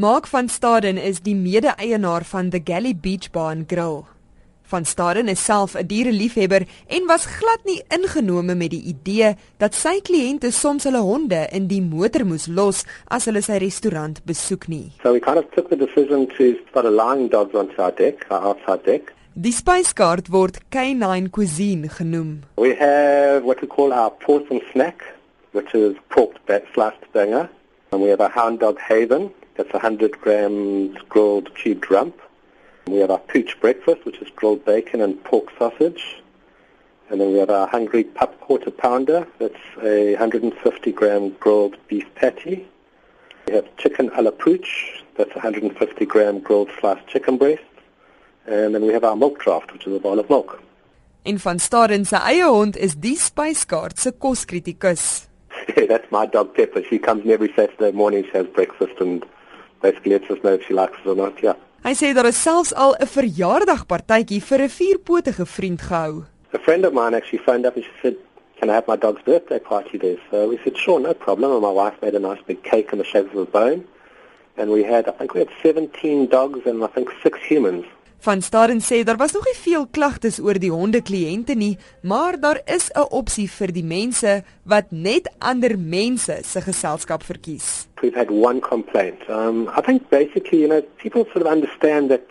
Mark van Staden is die mede-eienaar van The Galley Beach Bar and Grill. Van Staden is self 'n diereliefhebber en was glad nie ingenome met die idee dat sy kliënte soms hulle honde in die motor moes los as hulle sy restaurant besoek nie. So we kind of took the decision to start allowing dogs onto our deck, our outside deck. Die spyskaart word Canine Cuisine genoem. We have what we call our portion snack, which is pork bat sliced banger. And we have a hound dog haven, that's 100 grams grilled cubed rump. We have our pooch breakfast, which is grilled bacon and pork sausage. And then we have our hungry pup quarter pounder, that's a 150 gram grilled beef patty. We have chicken a la pooch, that's 150 gram grilled sliced chicken breast. And then we have our milk draft, which is a bowl of milk. En van Staden se eie hond is die spyskaart se koskritikus. that's my dog Pepper. She comes in every Saturday morning, she has breakfast and basically lets us know if she likes it or not, yeah. Hy sê daar is selfs al 'n verjaardagpartytjie vir 'n vierpotige vriend gehou. A friend of mine actually phoned up and she said, "Can I have my dog's birthday party there?" So we said, "Sure, no problem." And my wife made a nice big cake in the shape of a bone, and we had, I think, we had 17 dogs and I think six humans. Van Staden sê daar was nog nie veel klagtes oor die honde kliënte nie, maar daar is 'n opsie vir die mense wat net ander mense se geselskap verkies. We've had one complaint. Um, I think basically, you know, people sort of understand that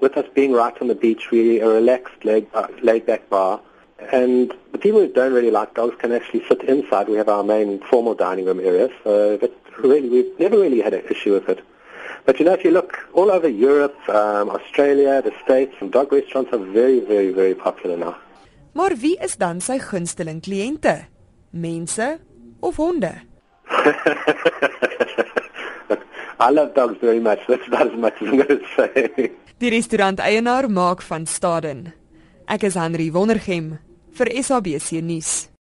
with us being right on the beach, we are a relaxed, laid, uh, laid back bar. And the people who don't really like dogs can actually sit inside. We have our main formal dining room area, so but really we've never really had an issue with it. But you know, if you look all over Europe, um, Australia, the States, dog restaurants are very, very, very popular now. Maar wie is dan sy gunsteling kliënte? Mense of honde? I love dogs very much. That's about as much as I'm going to say. Die restaurant-eienaar maak van Staden. Ek is Henry Wondergem vir SABC nuus.